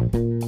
you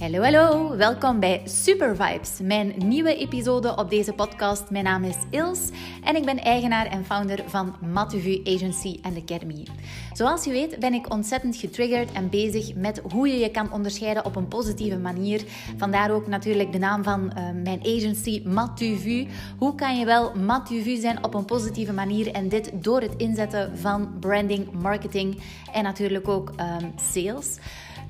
Hallo, hallo, welkom bij Super Vibes, mijn nieuwe episode op deze podcast. Mijn naam is Ils en ik ben eigenaar en founder van Matuvu Agency and Academy. Zoals je weet ben ik ontzettend getriggerd en bezig met hoe je je kan onderscheiden op een positieve manier. Vandaar ook natuurlijk de naam van uh, mijn agency Matuvu. Hoe kan je wel Matuvu zijn op een positieve manier en dit door het inzetten van branding, marketing en natuurlijk ook um, sales.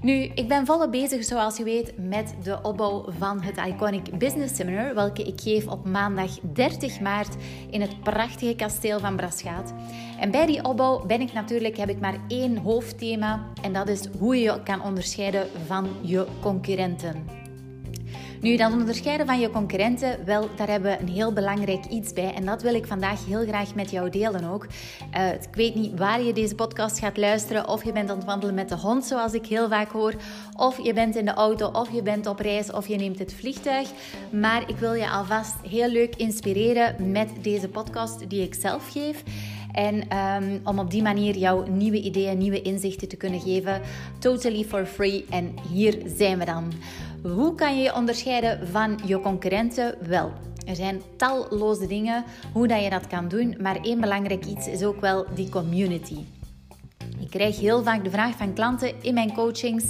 Nu, ik ben volop bezig, zoals je weet, met de opbouw van het Iconic Business Seminar, welke ik geef op maandag 30 maart in het prachtige kasteel van Braschaat. En bij die opbouw ben ik natuurlijk, heb ik maar één hoofdthema en dat is hoe je je kan onderscheiden van je concurrenten. Nu, dat onderscheiden van je concurrenten, wel, daar hebben we een heel belangrijk iets bij. En dat wil ik vandaag heel graag met jou delen ook. Uh, ik weet niet waar je deze podcast gaat luisteren. Of je bent aan het wandelen met de hond, zoals ik heel vaak hoor. Of je bent in de auto, of je bent op reis, of je neemt het vliegtuig. Maar ik wil je alvast heel leuk inspireren met deze podcast die ik zelf geef. En um, om op die manier jouw nieuwe ideeën, nieuwe inzichten te kunnen geven. Totally for free. En hier zijn we dan. Hoe kan je je onderscheiden van je concurrenten? Wel, er zijn talloze dingen hoe dat je dat kan doen, maar één belangrijk iets is ook wel die community. Ik krijg heel vaak de vraag van klanten in mijn coachings,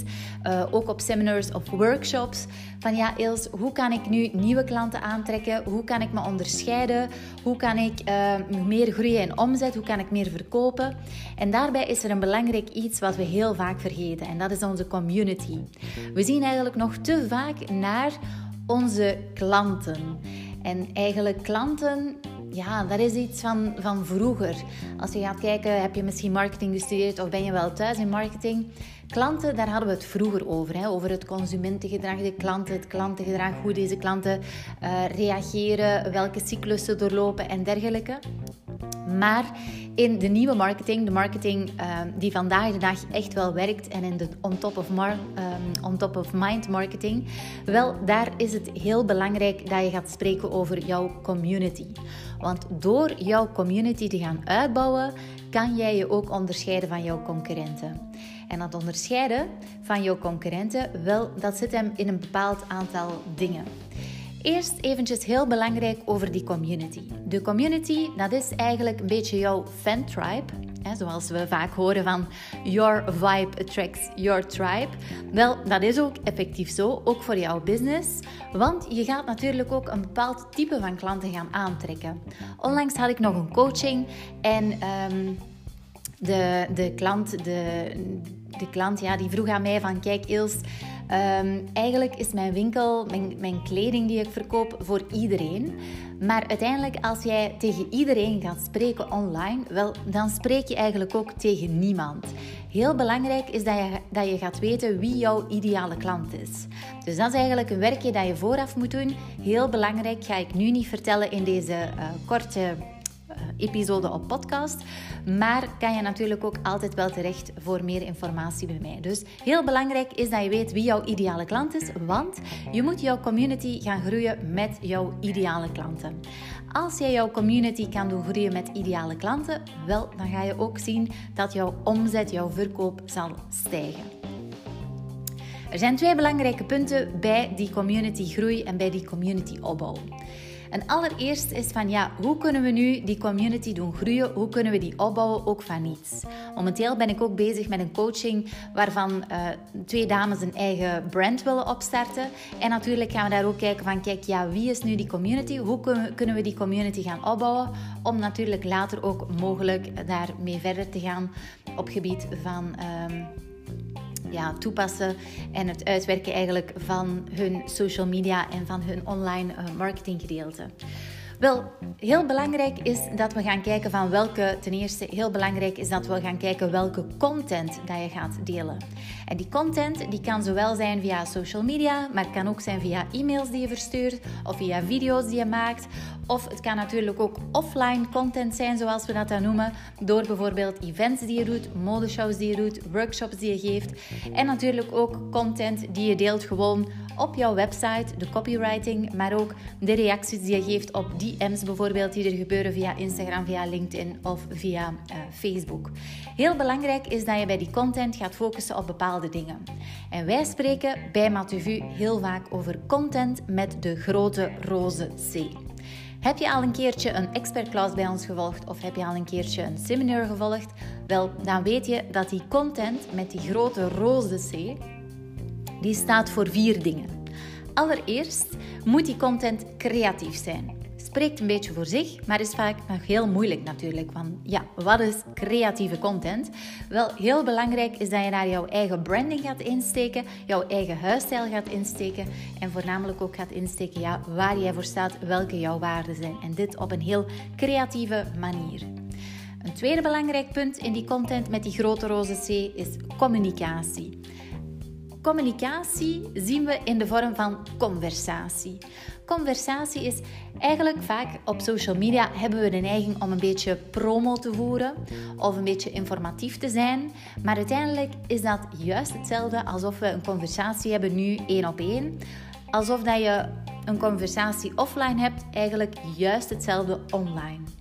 uh, ook op seminars of workshops, van ja Els, hoe kan ik nu nieuwe klanten aantrekken? Hoe kan ik me onderscheiden? Hoe kan ik uh, meer groeien in omzet? Hoe kan ik meer verkopen? En daarbij is er een belangrijk iets wat we heel vaak vergeten en dat is onze community. We zien eigenlijk nog te vaak naar onze klanten. En eigenlijk klanten ja, dat is iets van, van vroeger. Als je gaat kijken, heb je misschien marketing gestudeerd of ben je wel thuis in marketing? Klanten, daar hadden we het vroeger over. Hè? Over het consumentengedrag, de klanten, het klantengedrag, hoe deze klanten uh, reageren, welke cyclussen doorlopen en dergelijke. Maar in de nieuwe marketing, de marketing uh, die vandaag de dag echt wel werkt en in de on top, of mar, um, on top of mind marketing, wel daar is het heel belangrijk dat je gaat spreken over jouw community. Want door jouw community te gaan uitbouwen, kan jij je ook onderscheiden van jouw concurrenten. En dat onderscheiden van jouw concurrenten, wel, dat zit hem in een bepaald aantal dingen. Eerst eventjes heel belangrijk over die community. De community, dat is eigenlijk een beetje jouw fan tribe. Hè, zoals we vaak horen van your vibe attracts your tribe. Wel, dat is ook effectief zo, ook voor jouw business. Want je gaat natuurlijk ook een bepaald type van klanten gaan aantrekken. Onlangs had ik nog een coaching en um, de, de klant, de, de klant ja, die vroeg aan mij van kijk Ils, um, eigenlijk is mijn winkel, mijn, mijn kleding die ik verkoop voor iedereen. Maar uiteindelijk als jij tegen iedereen gaat spreken online, wel, dan spreek je eigenlijk ook tegen niemand. Heel belangrijk is dat je, dat je gaat weten wie jouw ideale klant is. Dus dat is eigenlijk een werkje dat je vooraf moet doen. Heel belangrijk, ga ik nu niet vertellen in deze uh, korte episode op podcast. Maar kan je natuurlijk ook altijd wel terecht voor meer informatie bij mij. Dus heel belangrijk is dat je weet wie jouw ideale klant is, want je moet jouw community gaan groeien met jouw ideale klanten. Als jij jouw community kan doen groeien met ideale klanten, wel, dan ga je ook zien dat jouw omzet, jouw verkoop zal stijgen. Er zijn twee belangrijke punten bij die community groei en bij die community opbouw. En allereerst is van ja, hoe kunnen we nu die community doen groeien? Hoe kunnen we die opbouwen ook van niets? Momenteel ben ik ook bezig met een coaching waarvan uh, twee dames een eigen brand willen opstarten. En natuurlijk gaan we daar ook kijken van kijk, ja, wie is nu die community? Hoe kunnen we die community gaan opbouwen? Om natuurlijk later ook mogelijk daarmee verder te gaan op gebied van... Um, ja, toepassen en het uitwerken eigenlijk van hun social media en van hun online uh, marketinggedeelte. Wel, heel belangrijk is dat we gaan kijken van welke, ten eerste heel belangrijk is dat we gaan kijken welke content dat je gaat delen. En die content die kan zowel zijn via social media, maar het kan ook zijn via e-mails die je verstuurt of via video's die je maakt. Of het kan natuurlijk ook offline content zijn, zoals we dat dan noemen, door bijvoorbeeld events die je doet, modeshows die je doet, workshops die je geeft. En natuurlijk ook content die je deelt gewoon op jouw website, de copywriting, maar ook de reacties die je geeft op DM's bijvoorbeeld die er gebeuren via Instagram, via LinkedIn of via uh, Facebook. Heel belangrijk is dat je bij die content gaat focussen op bepaalde dingen. En wij spreken bij Matuvu heel vaak over content met de grote roze C. Heb je al een keertje een expertklas bij ons gevolgd of heb je al een keertje een seminar gevolgd? Wel, dan weet je dat die content met die grote roze C, die staat voor vier dingen. Allereerst moet die content creatief zijn spreekt een beetje voor zich, maar is vaak nog heel moeilijk natuurlijk. Van ja, wat is creatieve content? Wel, heel belangrijk is dat je naar jouw eigen branding gaat insteken, jouw eigen huisstijl gaat insteken en voornamelijk ook gaat insteken ja, waar jij voor staat, welke jouw waarden zijn. En dit op een heel creatieve manier. Een tweede belangrijk punt in die content met die grote roze C is communicatie. Communicatie zien we in de vorm van conversatie. Conversatie is eigenlijk vaak op social media hebben we de neiging om een beetje promo te voeren of een beetje informatief te zijn. Maar uiteindelijk is dat juist hetzelfde alsof we een conversatie hebben nu één op één. Alsof dat je een conversatie offline hebt, eigenlijk juist hetzelfde online.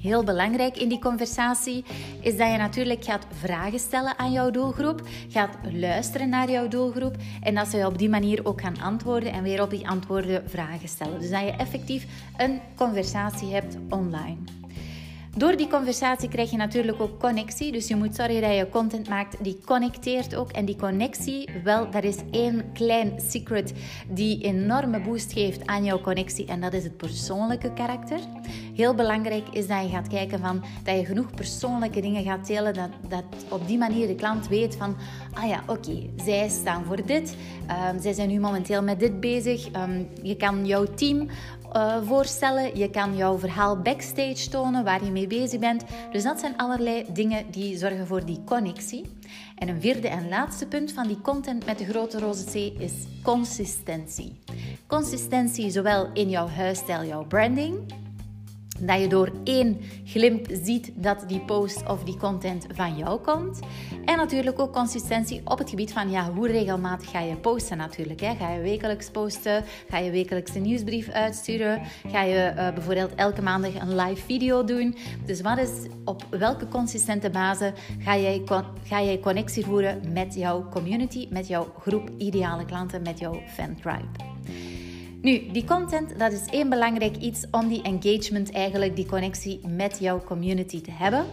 Heel belangrijk in die conversatie is dat je natuurlijk gaat vragen stellen aan jouw doelgroep, gaat luisteren naar jouw doelgroep en dat ze op die manier ook gaan antwoorden en weer op die antwoorden vragen stellen. Dus dat je effectief een conversatie hebt online. Door die conversatie krijg je natuurlijk ook connectie. Dus je moet zorgen dat je content maakt die connecteert ook. En die connectie, wel, dat is één klein secret die enorme boost geeft aan jouw connectie. En dat is het persoonlijke karakter. Heel belangrijk is dat je gaat kijken van, dat je genoeg persoonlijke dingen gaat delen. Dat, dat op die manier de klant weet van, ah ja, oké, zij staan voor dit. Um, zij zijn nu momenteel met dit bezig. Um, je kan jouw team uh, voorstellen. Je kan jouw verhaal backstage tonen, waar je mee bezig bent. Dus dat zijn allerlei dingen die zorgen voor die connectie. En een vierde en laatste punt van die content met de grote roze C is consistentie. Consistentie zowel in jouw huisstijl, jouw branding, dat je door één glimp ziet dat die post of die content van jou komt. En natuurlijk ook consistentie op het gebied van ja, hoe regelmatig ga je posten natuurlijk. Hè? Ga je wekelijks posten? Ga je wekelijks een nieuwsbrief uitsturen? Ga je uh, bijvoorbeeld elke maandag een live video doen? Dus wat is, op welke consistente basis ga jij, ga jij connectie voeren met jouw community, met jouw groep ideale klanten, met jouw fan tribe? Nu, die content, dat is één belangrijk iets om die engagement, eigenlijk die connectie met jouw community te hebben.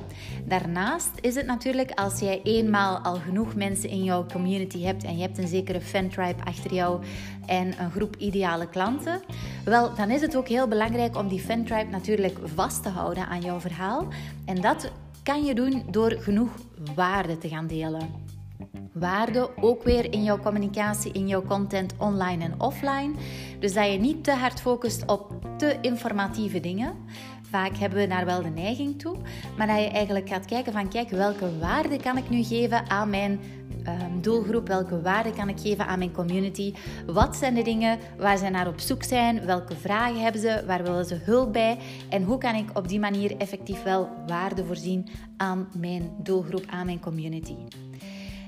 Daarnaast is het natuurlijk als jij eenmaal al genoeg mensen in jouw community hebt en je hebt een zekere fan tribe achter jou en een groep ideale klanten, wel, dan is het ook heel belangrijk om die fan tribe natuurlijk vast te houden aan jouw verhaal. En dat kan je doen door genoeg waarde te gaan delen waarde ook weer in jouw communicatie, in jouw content online en offline. Dus dat je niet te hard focust op te informatieve dingen. Vaak hebben we daar wel de neiging toe, maar dat je eigenlijk gaat kijken van kijk, welke waarde kan ik nu geven aan mijn um, doelgroep? Welke waarde kan ik geven aan mijn community? Wat zijn de dingen waar ze naar op zoek zijn? Welke vragen hebben ze? Waar willen ze hulp bij? En hoe kan ik op die manier effectief wel waarde voorzien aan mijn doelgroep, aan mijn community?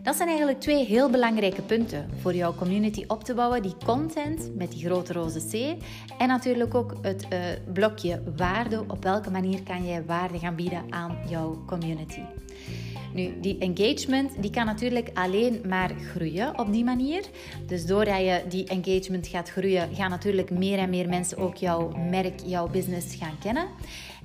Dat zijn eigenlijk twee heel belangrijke punten voor jouw community op te bouwen. Die content met die grote roze C. En natuurlijk ook het uh, blokje waarde. Op welke manier kan jij waarde gaan bieden aan jouw community? Nu, die engagement die kan natuurlijk alleen maar groeien op die manier. Dus doordat je die engagement gaat groeien, gaan natuurlijk meer en meer mensen ook jouw merk, jouw business gaan kennen.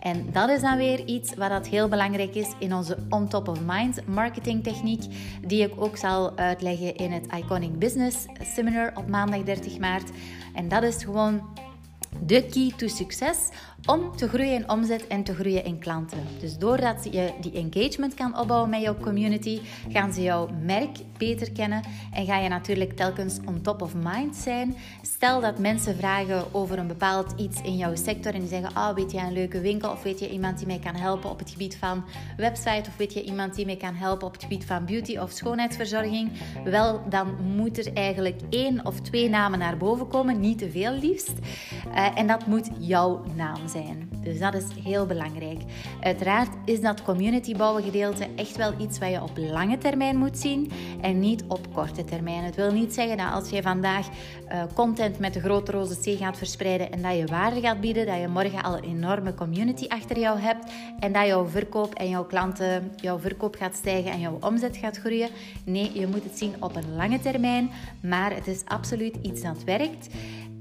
En dat is dan weer iets wat dat heel belangrijk is in onze On Top of Mind marketing techniek, die ik ook zal uitleggen in het Iconic Business Seminar op maandag 30 maart. En dat is gewoon de key to succes om te groeien in omzet en te groeien in klanten. Dus doordat je die engagement kan opbouwen met jouw community, gaan ze jouw merk beter kennen en ga je natuurlijk telkens on top of mind zijn. Stel dat mensen vragen over een bepaald iets in jouw sector en die zeggen: "Ah, oh, weet je een leuke winkel of weet je iemand die mij kan helpen op het gebied van website of weet je iemand die mij kan helpen op het gebied van beauty of schoonheidsverzorging?" Wel, dan moet er eigenlijk één of twee namen naar boven komen, niet te veel liefst. Uh, en dat moet jouw naam zijn. Dus dat is heel belangrijk. Uiteraard is dat community bouwen gedeelte echt wel iets wat je op lange termijn moet zien en niet op korte termijn. Het wil niet zeggen dat als je vandaag uh, content met de grote roze C gaat verspreiden en dat je waarde gaat bieden, dat je morgen al een enorme community achter jou hebt en dat jouw verkoop en jouw klanten, jouw verkoop gaat stijgen en jouw omzet gaat groeien. Nee, je moet het zien op een lange termijn, maar het is absoluut iets dat werkt.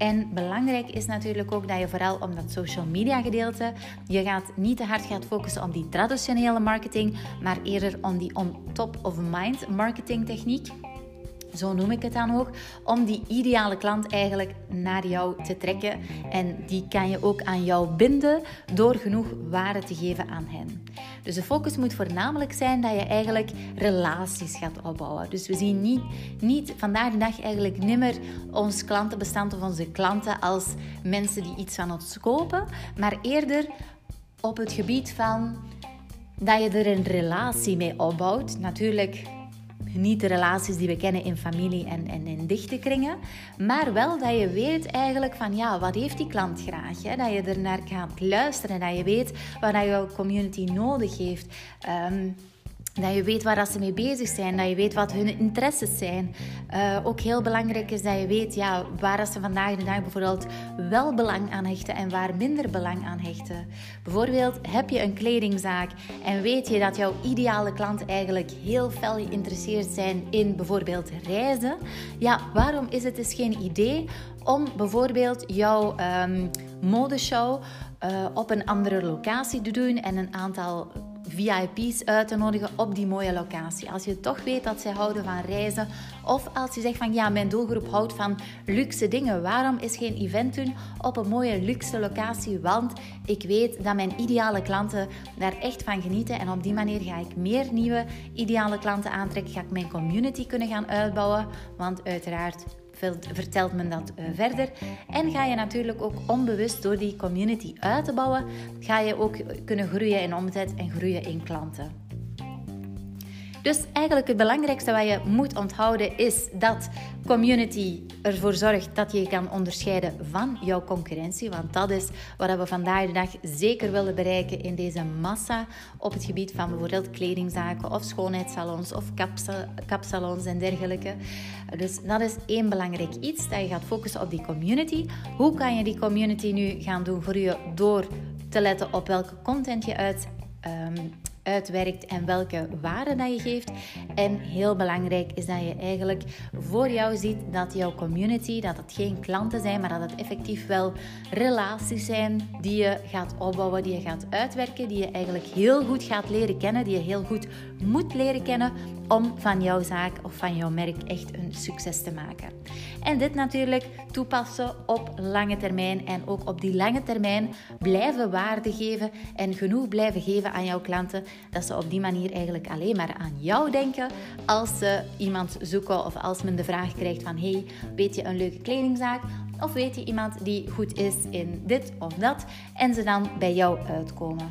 En belangrijk is natuurlijk ook dat je vooral om dat social media gedeelte, je gaat niet te hard gaat focussen op die traditionele marketing, maar eerder om die on top of mind marketing techniek zo noem ik het dan ook, om die ideale klant eigenlijk naar jou te trekken. En die kan je ook aan jou binden door genoeg waarde te geven aan hen. Dus de focus moet voornamelijk zijn dat je eigenlijk relaties gaat opbouwen. Dus we zien niet, niet vandaag de dag eigenlijk nimmer ons klantenbestand of onze klanten als mensen die iets van ons kopen, maar eerder op het gebied van dat je er een relatie mee opbouwt. Natuurlijk niet de relaties die we kennen in familie en, en in dichte kringen. Maar wel dat je weet eigenlijk van ja, wat heeft die klant graag? Hè? Dat je er naar gaat luisteren. Dat je weet wat jouw community nodig heeft. Um, dat je weet waar ze mee bezig zijn, dat je weet wat hun interesses zijn. Uh, ook heel belangrijk is dat je weet ja, waar ze vandaag de dag bijvoorbeeld wel belang aan hechten en waar minder belang aan hechten. Bijvoorbeeld heb je een kledingzaak en weet je dat jouw ideale klanten eigenlijk heel fel geïnteresseerd zijn in bijvoorbeeld reizen. Ja, waarom is het dus geen idee om bijvoorbeeld jouw um, modeshow uh, op een andere locatie te doen en een aantal VIP's uit te nodigen op die mooie locatie. Als je toch weet dat zij houden van reizen, of als je zegt van ja, mijn doelgroep houdt van luxe dingen, waarom is geen event doen op een mooie luxe locatie? Want ik weet dat mijn ideale klanten daar echt van genieten en op die manier ga ik meer nieuwe ideale klanten aantrekken, ga ik mijn community kunnen gaan uitbouwen, want uiteraard vertelt men dat uh, verder. En ga je natuurlijk ook onbewust door die community uit te bouwen, ga je ook kunnen groeien in omzet en groeien in klanten. Dus eigenlijk het belangrijkste wat je moet onthouden is dat community ervoor zorgt dat je je kan onderscheiden van jouw concurrentie. Want dat is wat we vandaag de dag zeker willen bereiken in deze massa op het gebied van bijvoorbeeld kledingzaken of schoonheidssalons of kapsalons en dergelijke. Dus dat is één belangrijk iets, dat je gaat focussen op die community. Hoe kan je die community nu gaan doen groeien door te letten op welke content je uit um, uitwerkt en welke waarde dat je geeft. En heel belangrijk is dat je eigenlijk voor jou ziet dat jouw community, dat het geen klanten zijn, maar dat het effectief wel relaties zijn die je gaat opbouwen, die je gaat uitwerken, die je eigenlijk heel goed gaat leren kennen, die je heel goed moet leren kennen om van jouw zaak of van jouw merk echt een succes te maken. En dit natuurlijk toepassen op lange termijn en ook op die lange termijn blijven waarde geven en genoeg blijven geven aan jouw klanten dat ze op die manier eigenlijk alleen maar aan jou denken als ze iemand zoeken of als men de vraag krijgt van hey, weet je een leuke kledingzaak? Of weet je iemand die goed is in dit of dat en ze dan bij jou uitkomen.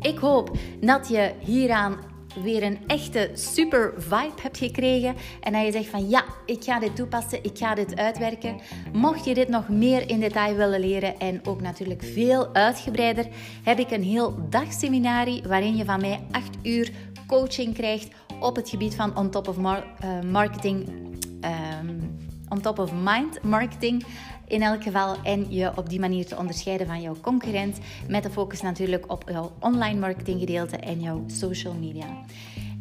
Ik hoop dat je hieraan weer een echte super vibe hebt gekregen en dat je zegt van ja, ik ga dit toepassen, ik ga dit uitwerken. Mocht je dit nog meer in detail willen leren en ook natuurlijk veel uitgebreider, heb ik een heel dagseminarie waarin je van mij 8 uur coaching krijgt op het gebied van on top of uh, marketing, um, on top of mind marketing in elk geval. En je op die manier te onderscheiden van jouw concurrent. Met de focus natuurlijk op jouw online marketing gedeelte en jouw social media.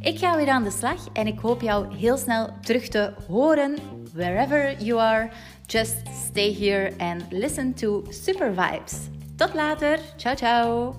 Ik ga weer aan de slag en ik hoop jou heel snel terug te horen. Wherever you are, just stay here and listen to Super Vibes. Tot later. Ciao, ciao.